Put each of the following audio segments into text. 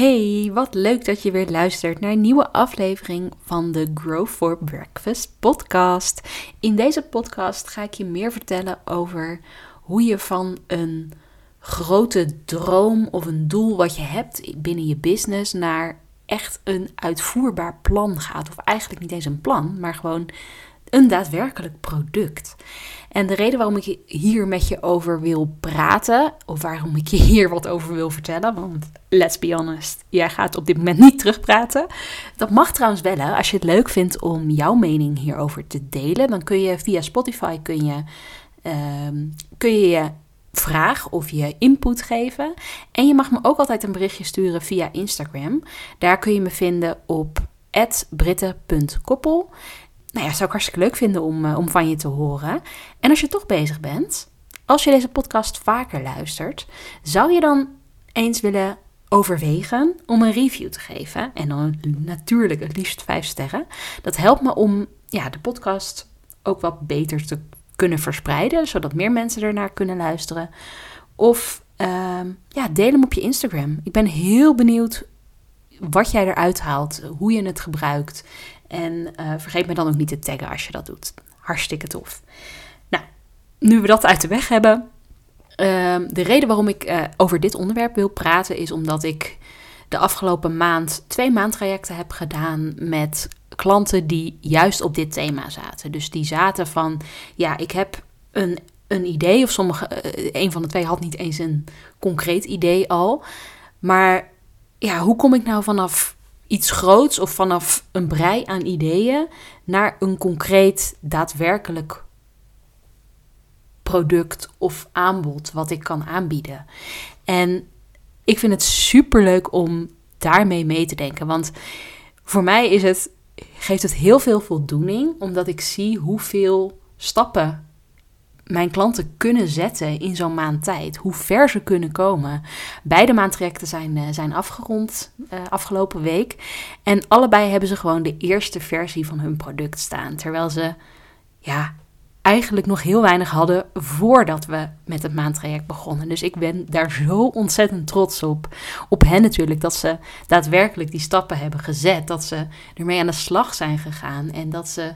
Hey, wat leuk dat je weer luistert naar een nieuwe aflevering van de Grow for Breakfast podcast. In deze podcast ga ik je meer vertellen over hoe je van een grote droom of een doel wat je hebt binnen je business naar echt een uitvoerbaar plan gaat. Of eigenlijk niet eens een plan, maar gewoon een daadwerkelijk product. En de reden waarom ik hier met je over wil praten, of waarom ik je hier wat over wil vertellen, want let's be honest, jij gaat op dit moment niet terugpraten. Dat mag trouwens wel, als je het leuk vindt om jouw mening hierover te delen, dan kun je via Spotify kun je, ehm, kun je, je vraag of je input geven. En je mag me ook altijd een berichtje sturen via Instagram. Daar kun je me vinden op britte.koppel nou ja, zou ik hartstikke leuk vinden om, eh, om van je te horen. En als je toch bezig bent, als je deze podcast vaker luistert, zou je dan eens willen overwegen om een review te geven. En dan natuurlijk het liefst vijf sterren. Dat helpt me om ja, de podcast ook wat beter te kunnen verspreiden, zodat meer mensen ernaar kunnen luisteren. Of uh, ja, deel hem op je Instagram. Ik ben heel benieuwd wat jij eruit haalt, hoe je het gebruikt. En uh, vergeet me dan ook niet te taggen als je dat doet. Hartstikke tof. Nou, nu we dat uit de weg hebben. Uh, de reden waarom ik uh, over dit onderwerp wil praten is omdat ik de afgelopen maand twee maandtrajecten heb gedaan met klanten die juist op dit thema zaten. Dus die zaten van, ja, ik heb een, een idee, of sommige, uh, een van de twee had niet eens een concreet idee al. Maar ja, hoe kom ik nou vanaf iets groots of vanaf een brei aan ideeën naar een concreet, daadwerkelijk product of aanbod wat ik kan aanbieden. En ik vind het super leuk om daarmee mee te denken, want voor mij is het, geeft het heel veel voldoening, omdat ik zie hoeveel stappen mijn klanten kunnen zetten in zo'n maand tijd. Hoe ver ze kunnen komen. Beide maandtrajecten zijn, uh, zijn afgerond uh, afgelopen week. En allebei hebben ze gewoon de eerste versie van hun product staan. Terwijl ze ja, eigenlijk nog heel weinig hadden voordat we met het maandtraject begonnen. Dus ik ben daar zo ontzettend trots op. Op hen natuurlijk, dat ze daadwerkelijk die stappen hebben gezet. Dat ze ermee aan de slag zijn gegaan. En dat ze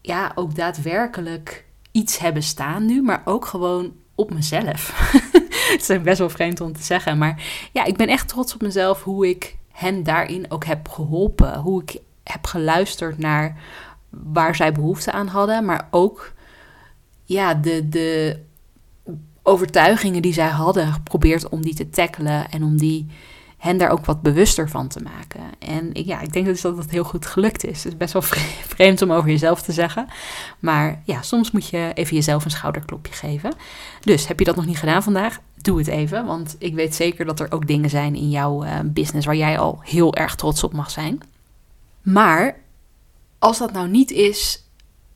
ja, ook daadwerkelijk iets hebben staan nu, maar ook gewoon op mezelf. Het is best wel vreemd om te zeggen, maar ja, ik ben echt trots op mezelf hoe ik hen daarin ook heb geholpen. Hoe ik heb geluisterd naar waar zij behoefte aan hadden, maar ook ja, de, de overtuigingen die zij hadden geprobeerd om die te tackelen en om die hen daar ook wat bewuster van te maken. En ja, ik denk dus dat dat heel goed gelukt is. Het is best wel vreemd om over jezelf te zeggen. Maar ja, soms moet je even jezelf een schouderklopje geven. Dus heb je dat nog niet gedaan vandaag? Doe het even. Want ik weet zeker dat er ook dingen zijn in jouw uh, business waar jij al heel erg trots op mag zijn. Maar als dat nou niet is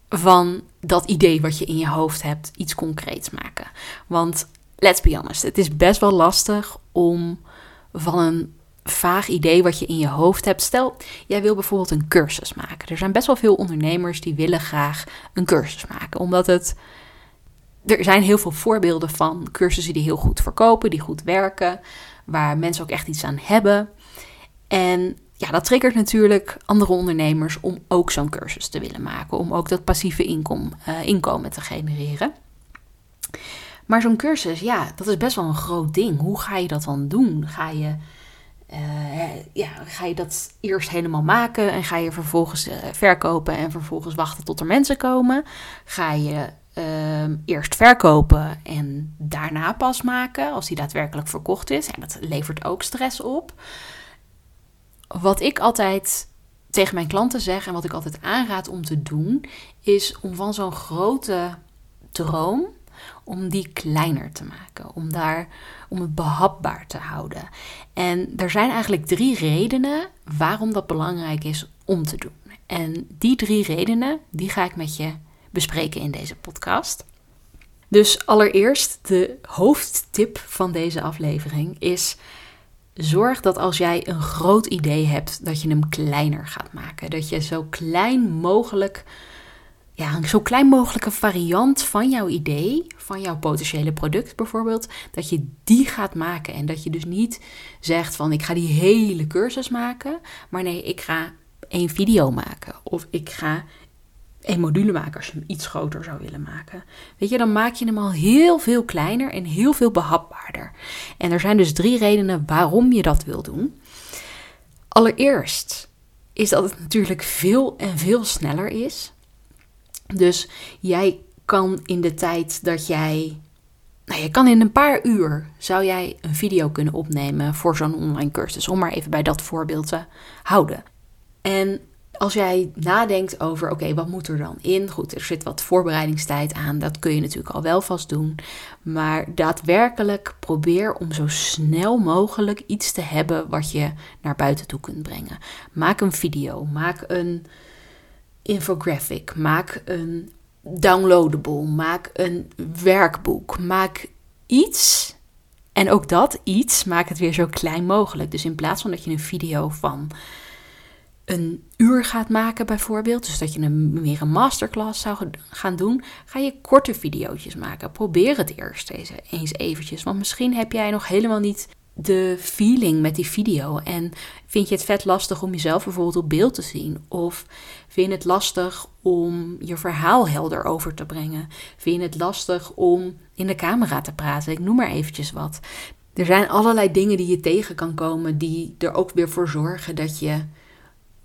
van dat idee wat je in je hoofd hebt, iets concreets maken. Want let's be honest, het is best wel lastig om van een vaag idee wat je in je hoofd hebt. Stel, jij wil bijvoorbeeld een cursus maken. Er zijn best wel veel ondernemers die willen graag een cursus maken, omdat het er zijn heel veel voorbeelden van cursussen die heel goed verkopen, die goed werken, waar mensen ook echt iets aan hebben. En ja, dat triggert natuurlijk andere ondernemers om ook zo'n cursus te willen maken, om ook dat passieve inkom, uh, inkomen te genereren. Maar zo'n cursus, ja, dat is best wel een groot ding. Hoe ga je dat dan doen? Ga je, uh, ja, ga je dat eerst helemaal maken en ga je vervolgens uh, verkopen en vervolgens wachten tot er mensen komen? Ga je uh, eerst verkopen en daarna pas maken als die daadwerkelijk verkocht is? En dat levert ook stress op. Wat ik altijd tegen mijn klanten zeg en wat ik altijd aanraad om te doen, is om van zo'n grote droom om die kleiner te maken, om, daar, om het behapbaar te houden. En er zijn eigenlijk drie redenen waarom dat belangrijk is om te doen. En die drie redenen, die ga ik met je bespreken in deze podcast. Dus allereerst de hoofdtip van deze aflevering is: zorg dat als jij een groot idee hebt, dat je hem kleiner gaat maken. Dat je zo klein mogelijk ja, een zo klein mogelijke variant van jouw idee, van jouw potentiële product bijvoorbeeld, dat je die gaat maken. En dat je dus niet zegt van ik ga die hele cursus maken, maar nee, ik ga één video maken. Of ik ga een module maken als je hem iets groter zou willen maken. Weet je, dan maak je hem al heel veel kleiner en heel veel behapbaarder. En er zijn dus drie redenen waarom je dat wil doen. Allereerst is dat het natuurlijk veel en veel sneller is. Dus jij kan in de tijd dat jij. Nou, je kan in een paar uur zou jij een video kunnen opnemen voor zo'n online cursus. Om maar even bij dat voorbeeld te houden. En als jij nadenkt over, oké, wat moet er dan in? Goed, er zit wat voorbereidingstijd aan, dat kun je natuurlijk al wel vast doen. Maar daadwerkelijk probeer om zo snel mogelijk iets te hebben wat je naar buiten toe kunt brengen. Maak een video, maak een infographic, maak een downloadable, maak een werkboek, maak iets. En ook dat iets, maak het weer zo klein mogelijk. Dus in plaats van dat je een video van een uur gaat maken bijvoorbeeld, dus dat je een, meer een masterclass zou gaan doen, ga je korte video's maken. Probeer het eerst eens, eens eventjes, want misschien heb jij nog helemaal niet de feeling met die video en vind je het vet lastig om jezelf bijvoorbeeld op beeld te zien of vind je het lastig om je verhaal helder over te brengen? Vind je het lastig om in de camera te praten? Ik noem maar eventjes wat. Er zijn allerlei dingen die je tegen kan komen die er ook weer voor zorgen dat je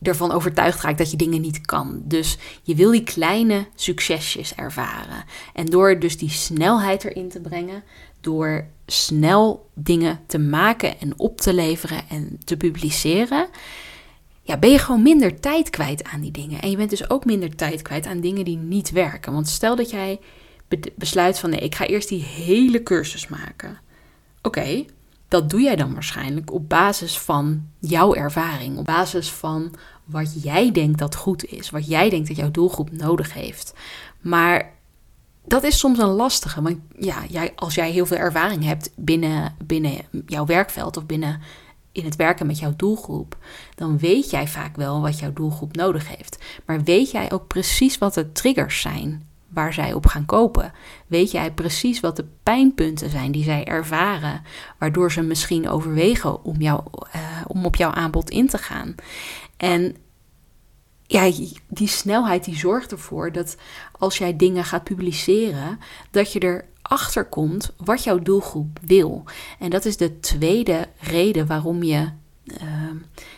ervan overtuigd raakt dat je dingen niet kan. Dus je wil die kleine succesjes ervaren. En door dus die snelheid erin te brengen, door snel dingen te maken en op te leveren en te publiceren, ja, ben je gewoon minder tijd kwijt aan die dingen. En je bent dus ook minder tijd kwijt aan dingen die niet werken. Want stel dat jij besluit van nee, ik ga eerst die hele cursus maken. Oké, dat doe jij dan waarschijnlijk op basis van jouw ervaring, op basis van wat jij denkt dat goed is, wat jij denkt dat jouw doelgroep nodig heeft. Maar dat is soms een lastige, want ja, jij, als jij heel veel ervaring hebt binnen, binnen jouw werkveld of binnen in het werken met jouw doelgroep, dan weet jij vaak wel wat jouw doelgroep nodig heeft. Maar weet jij ook precies wat de triggers zijn waar zij op gaan kopen? Weet jij precies wat de pijnpunten zijn die zij ervaren, waardoor ze misschien overwegen om, jou, uh, om op jouw aanbod in te gaan? En ja, die snelheid die zorgt ervoor dat als jij dingen gaat publiceren, dat je erachter komt wat jouw doelgroep wil. En dat is de tweede reden waarom je uh,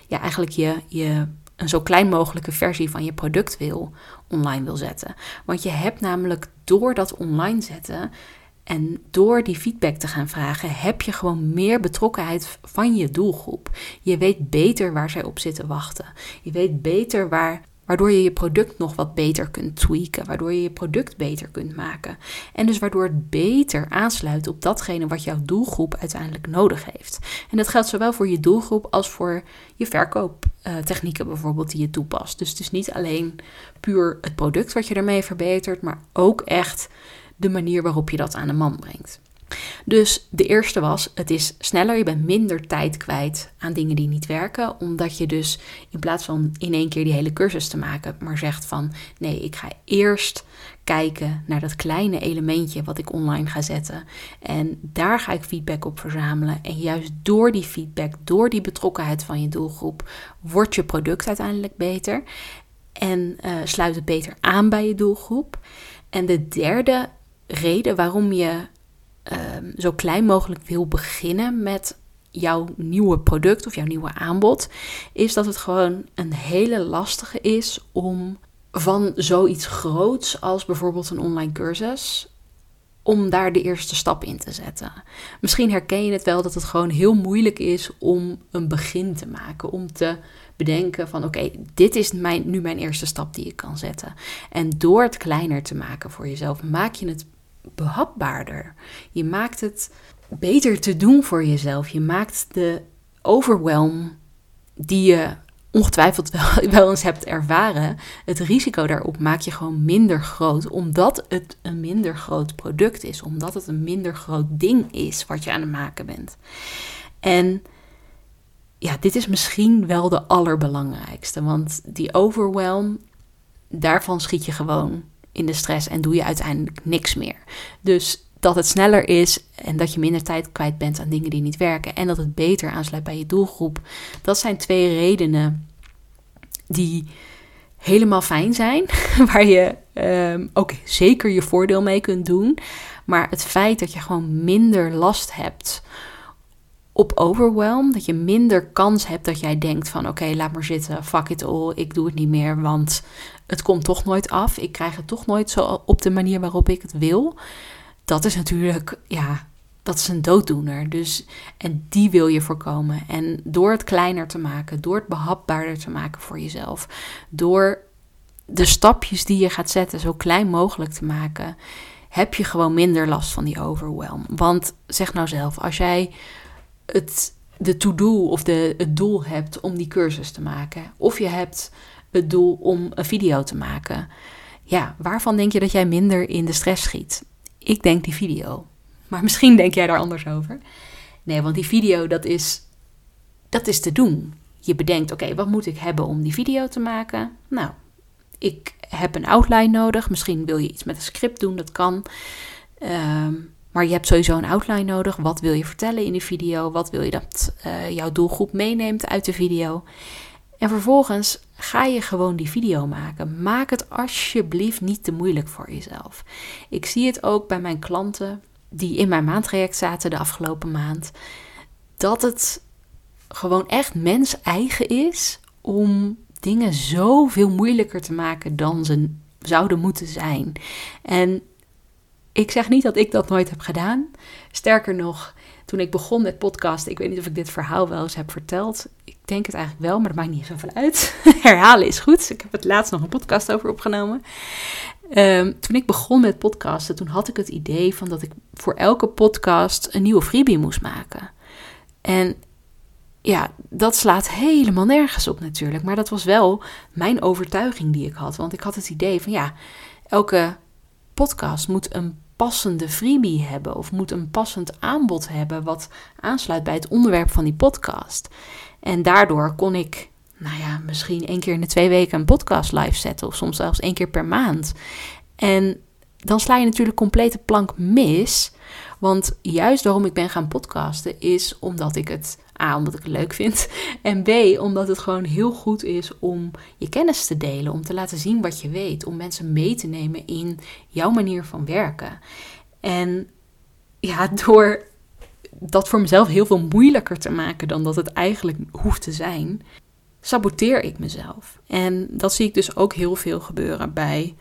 ja, eigenlijk je, je een zo klein mogelijke versie van je product wil online wil zetten. Want je hebt namelijk door dat online zetten en door die feedback te gaan vragen, heb je gewoon meer betrokkenheid van je doelgroep. Je weet beter waar zij op zitten wachten. Je weet beter waar Waardoor je je product nog wat beter kunt tweaken, waardoor je je product beter kunt maken. En dus waardoor het beter aansluit op datgene wat jouw doelgroep uiteindelijk nodig heeft. En dat geldt zowel voor je doelgroep als voor je verkooptechnieken bijvoorbeeld die je toepast. Dus het is niet alleen puur het product wat je ermee verbetert, maar ook echt de manier waarop je dat aan de man brengt. Dus de eerste was, het is sneller, je bent minder tijd kwijt aan dingen die niet werken, omdat je dus in plaats van in één keer die hele cursus te maken, maar zegt van nee, ik ga eerst kijken naar dat kleine elementje wat ik online ga zetten en daar ga ik feedback op verzamelen en juist door die feedback, door die betrokkenheid van je doelgroep, wordt je product uiteindelijk beter en uh, sluit het beter aan bij je doelgroep. En de derde reden waarom je um, zo klein mogelijk wil beginnen met jouw nieuwe product of jouw nieuwe aanbod, is dat het gewoon een hele lastige is om van zoiets groots als bijvoorbeeld een online cursus om daar de eerste stap in te zetten. Misschien herken je het wel dat het gewoon heel moeilijk is om een begin te maken, om te bedenken van oké, dit is mijn, nu mijn eerste stap die ik kan zetten. En door het kleiner te maken voor jezelf, maak je het behapbaarder. Je maakt het beter te doen voor jezelf. Je maakt de overwhelm die je ongetwijfeld wel, eens hebt ervaren, het risico daarop maak je gewoon minder groot, omdat het een minder groot product is, omdat het een minder groot ding is wat je aan het maken bent. En ja, dit is misschien wel de allerbelangrijkste, want die overwhelm, daarvan schiet je gewoon in de stress en doe je uiteindelijk niks meer. Dus dat het sneller is en dat je minder tijd kwijt bent aan dingen die niet werken en dat het beter aansluit bij je doelgroep. Dat zijn twee redenen die helemaal fijn zijn, waar je um, ook zeker je voordeel mee kunt doen. Maar het feit dat je gewoon minder last hebt op overwhelm, dat je minder kans hebt dat jij denkt van oké, laat maar zitten, fuck it all, ik doe het niet meer, want het komt toch nooit af, ik krijg het toch nooit zo op de manier waarop ik het wil. Dat is natuurlijk, ja, dat is een dooddoener. Dus, en die wil je voorkomen. En door het kleiner te maken, door het behapbaarder te maken voor jezelf, door de stapjes die je gaat zetten zo klein mogelijk te maken, heb je gewoon minder last van die overwhelm. Want zeg nou zelf, als jij het, de to-do of de, het doel hebt om die cursus te maken, of je hebt het doel om een video te maken, ja, waarvan denk je dat jij minder in de stress schiet? Ik denk die video. Maar misschien denk jij daar anders over. Nee, want die video, dat is, dat is te doen. Je bedenkt, oké, wat moet ik hebben om die video te maken? Nou, ik heb een outline nodig. Misschien wil je iets met een script doen, dat kan. Ehm, maar je hebt sowieso een outline nodig. Wat wil je vertellen in die video? Wat wil je dat uh, jouw doelgroep meeneemt uit de video? En vervolgens ga je gewoon die video maken. Maak het alsjeblieft niet te moeilijk voor jezelf. Ik zie het ook bij mijn klanten die in mijn maandtraject zaten de afgelopen maand. Dat het gewoon echt mens eigen is om dingen zoveel moeilijker te maken dan ze zouden moeten zijn. En ik zeg niet dat ik dat nooit heb gedaan. Sterker nog, toen ik begon met podcast, ik weet niet of ik dit verhaal wel eens heb verteld. Ik denk het eigenlijk wel, maar dat maakt niet zoveel uit. Herhalen is goed. Ik heb het laatst nog een podcast over opgenomen. Ehm, toen ik begon met podcasten, toen had ik het idee van dat ik voor elke podcast een nieuwe freebie moest maken. En ja, dat slaat helemaal nergens op natuurlijk. Maar dat was wel mijn overtuiging die ik had. Want ik had het idee van ja, elke podcast moet een passende freebie hebben. Of moet een passend aanbod hebben wat aansluit bij het onderwerp van die podcast. En daardoor kon ik, nou ja, misschien één keer in de twee weken een podcast live zetten. Of soms zelfs één keer per maand. En dan sla je natuurlijk complete plank mis. Want juist waarom ik ben gaan podcasten is omdat ik het A, omdat ik het leuk vind. En B, omdat het gewoon heel goed is om je kennis te delen. Om te laten zien wat je weet. Om mensen mee te nemen in jouw manier van werken. En ja, door dat voor mezelf heel veel moeilijker te maken dan dat het eigenlijk hoeft te zijn, saboteer ik mezelf. En dat zie ik dus ook heel veel gebeuren bij,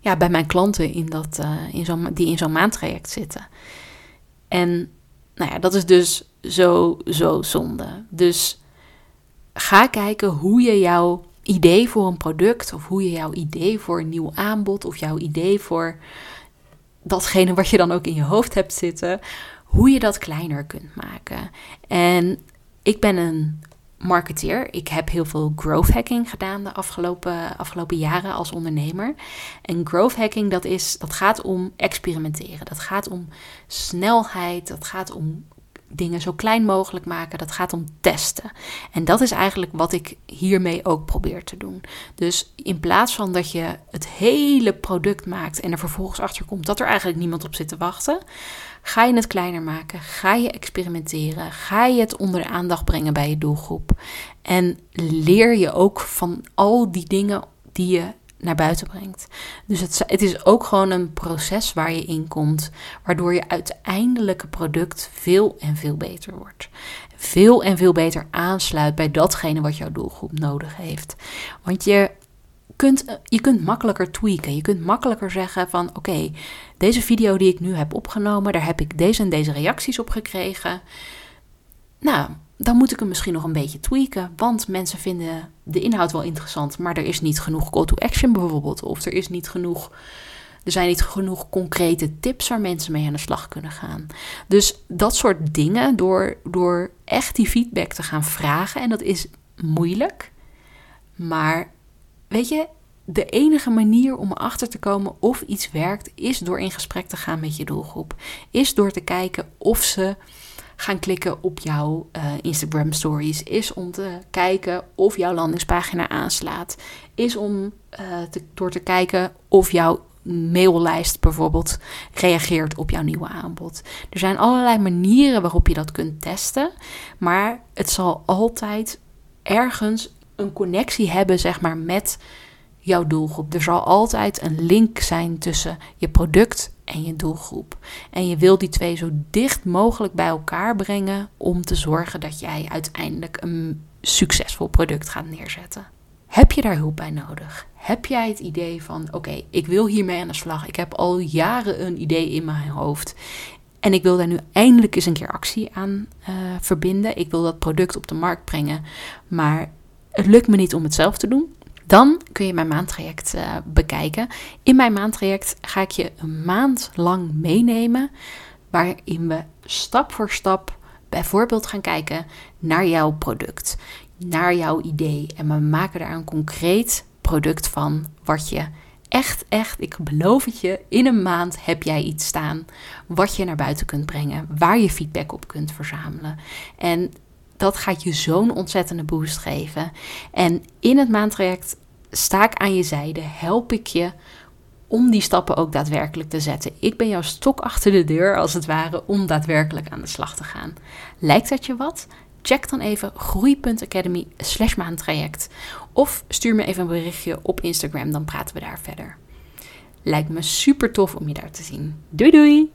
ja, bij mijn klanten in dat, uh, in zo'n die in zo'n maandtraject zitten. En nou ja, dat is dus zo, zo zonde. Dus ga kijken hoe je jouw idee voor een product, of hoe je jouw idee voor een nieuw aanbod, of jouw idee voor datgene wat je dan ook in je hoofd hebt zitten, hoe je dat kleiner kunt maken. En ik ben een marketeer. Ik heb heel veel growth hacking gedaan de afgelopen, afgelopen jaren als ondernemer. En growth hacking, dat, is, dat gaat om experimenteren. Dat gaat om snelheid. Dat gaat om dingen zo klein mogelijk maken. Dat gaat om testen. En dat is eigenlijk wat ik hiermee ook probeer te doen. Dus in plaats van dat je het hele product maakt en er vervolgens achter komt dat er eigenlijk niemand op zit te wachten, ga je het kleiner maken. Ga je experimenteren. Ga je het onder de aandacht brengen bij je doelgroep. En leer je ook van al die dingen die je naar buiten brengt. Dus het, het, is ook gewoon een proces waar je in komt, waardoor je uiteindelijke product veel en veel beter wordt. Veel en veel beter aansluit bij datgene wat jouw doelgroep nodig heeft. Want je kunt, je kunt makkelijker tweaken. Je kunt makkelijker zeggen van oké, deze video die ik nu heb opgenomen, daar heb ik deze en deze reacties op gekregen. Nou, dan moet ik hem misschien nog een beetje tweaken. Want mensen vinden de inhoud wel interessant, maar er is niet genoeg call to action bijvoorbeeld. Of er is niet genoeg. Er zijn niet genoeg concrete tips waar mensen mee aan de slag kunnen gaan. Dus dat soort dingen, door, door echt die feedback te gaan vragen, en dat is moeilijk. Maar weet je, de enige manier om erachter te komen of iets werkt, is door in gesprek te gaan met je doelgroep. Is door te kijken of ze gaan klikken op jouw uh, Instagram stories. Is om te kijken of jouw landingspagina aanslaat. Is om uh, te, door te kijken of jouw maillijst bijvoorbeeld reageert op jouw nieuwe aanbod. Er zijn allerlei manieren waarop je dat kunt testen, maar het zal altijd ergens een connectie hebben, zeg maar, met jouw doelgroep. Er zal altijd een link zijn tussen je product en je doelgroep. En je wil die twee zo dicht mogelijk bij elkaar brengen om te zorgen dat jij uiteindelijk een succesvol product gaat neerzetten. Heb je daar hulp bij nodig? Heb jij het idee van: oké, ik wil hiermee aan de slag. Ik heb al jaren een idee in mijn hoofd. En ik wil daar nu eindelijk eens een keer actie aan uh, verbinden. Ik wil dat product op de markt brengen. Maar het lukt me niet om het zelf te doen. Dan kun je mijn maandtraject uh, bekijken. In mijn maandtraject ga ik je een maand lang meenemen. Waarin we stap voor stap bijvoorbeeld gaan kijken naar jouw product, naar jouw idee. En we maken daar een concreet product van wat je echt, echt, ik beloof het je, in een maand heb jij iets staan wat je naar buiten kunt brengen, waar je feedback op kunt verzamelen. En dat gaat je zo'n ontzettende boost geven. En in het maandtraject sta ik aan je zijde, help ik je om die stappen ook daadwerkelijk te zetten. Ik ben jouw stok achter de deur, als het ware, om daadwerkelijk aan de slag te gaan. Lijkt dat je wat? Check dan even groei.academy slash maandtraject. Of stuur me even een berichtje op Instagram, dan praten we daar verder. Lijkt me super tof om je daar te zien. Doei doei!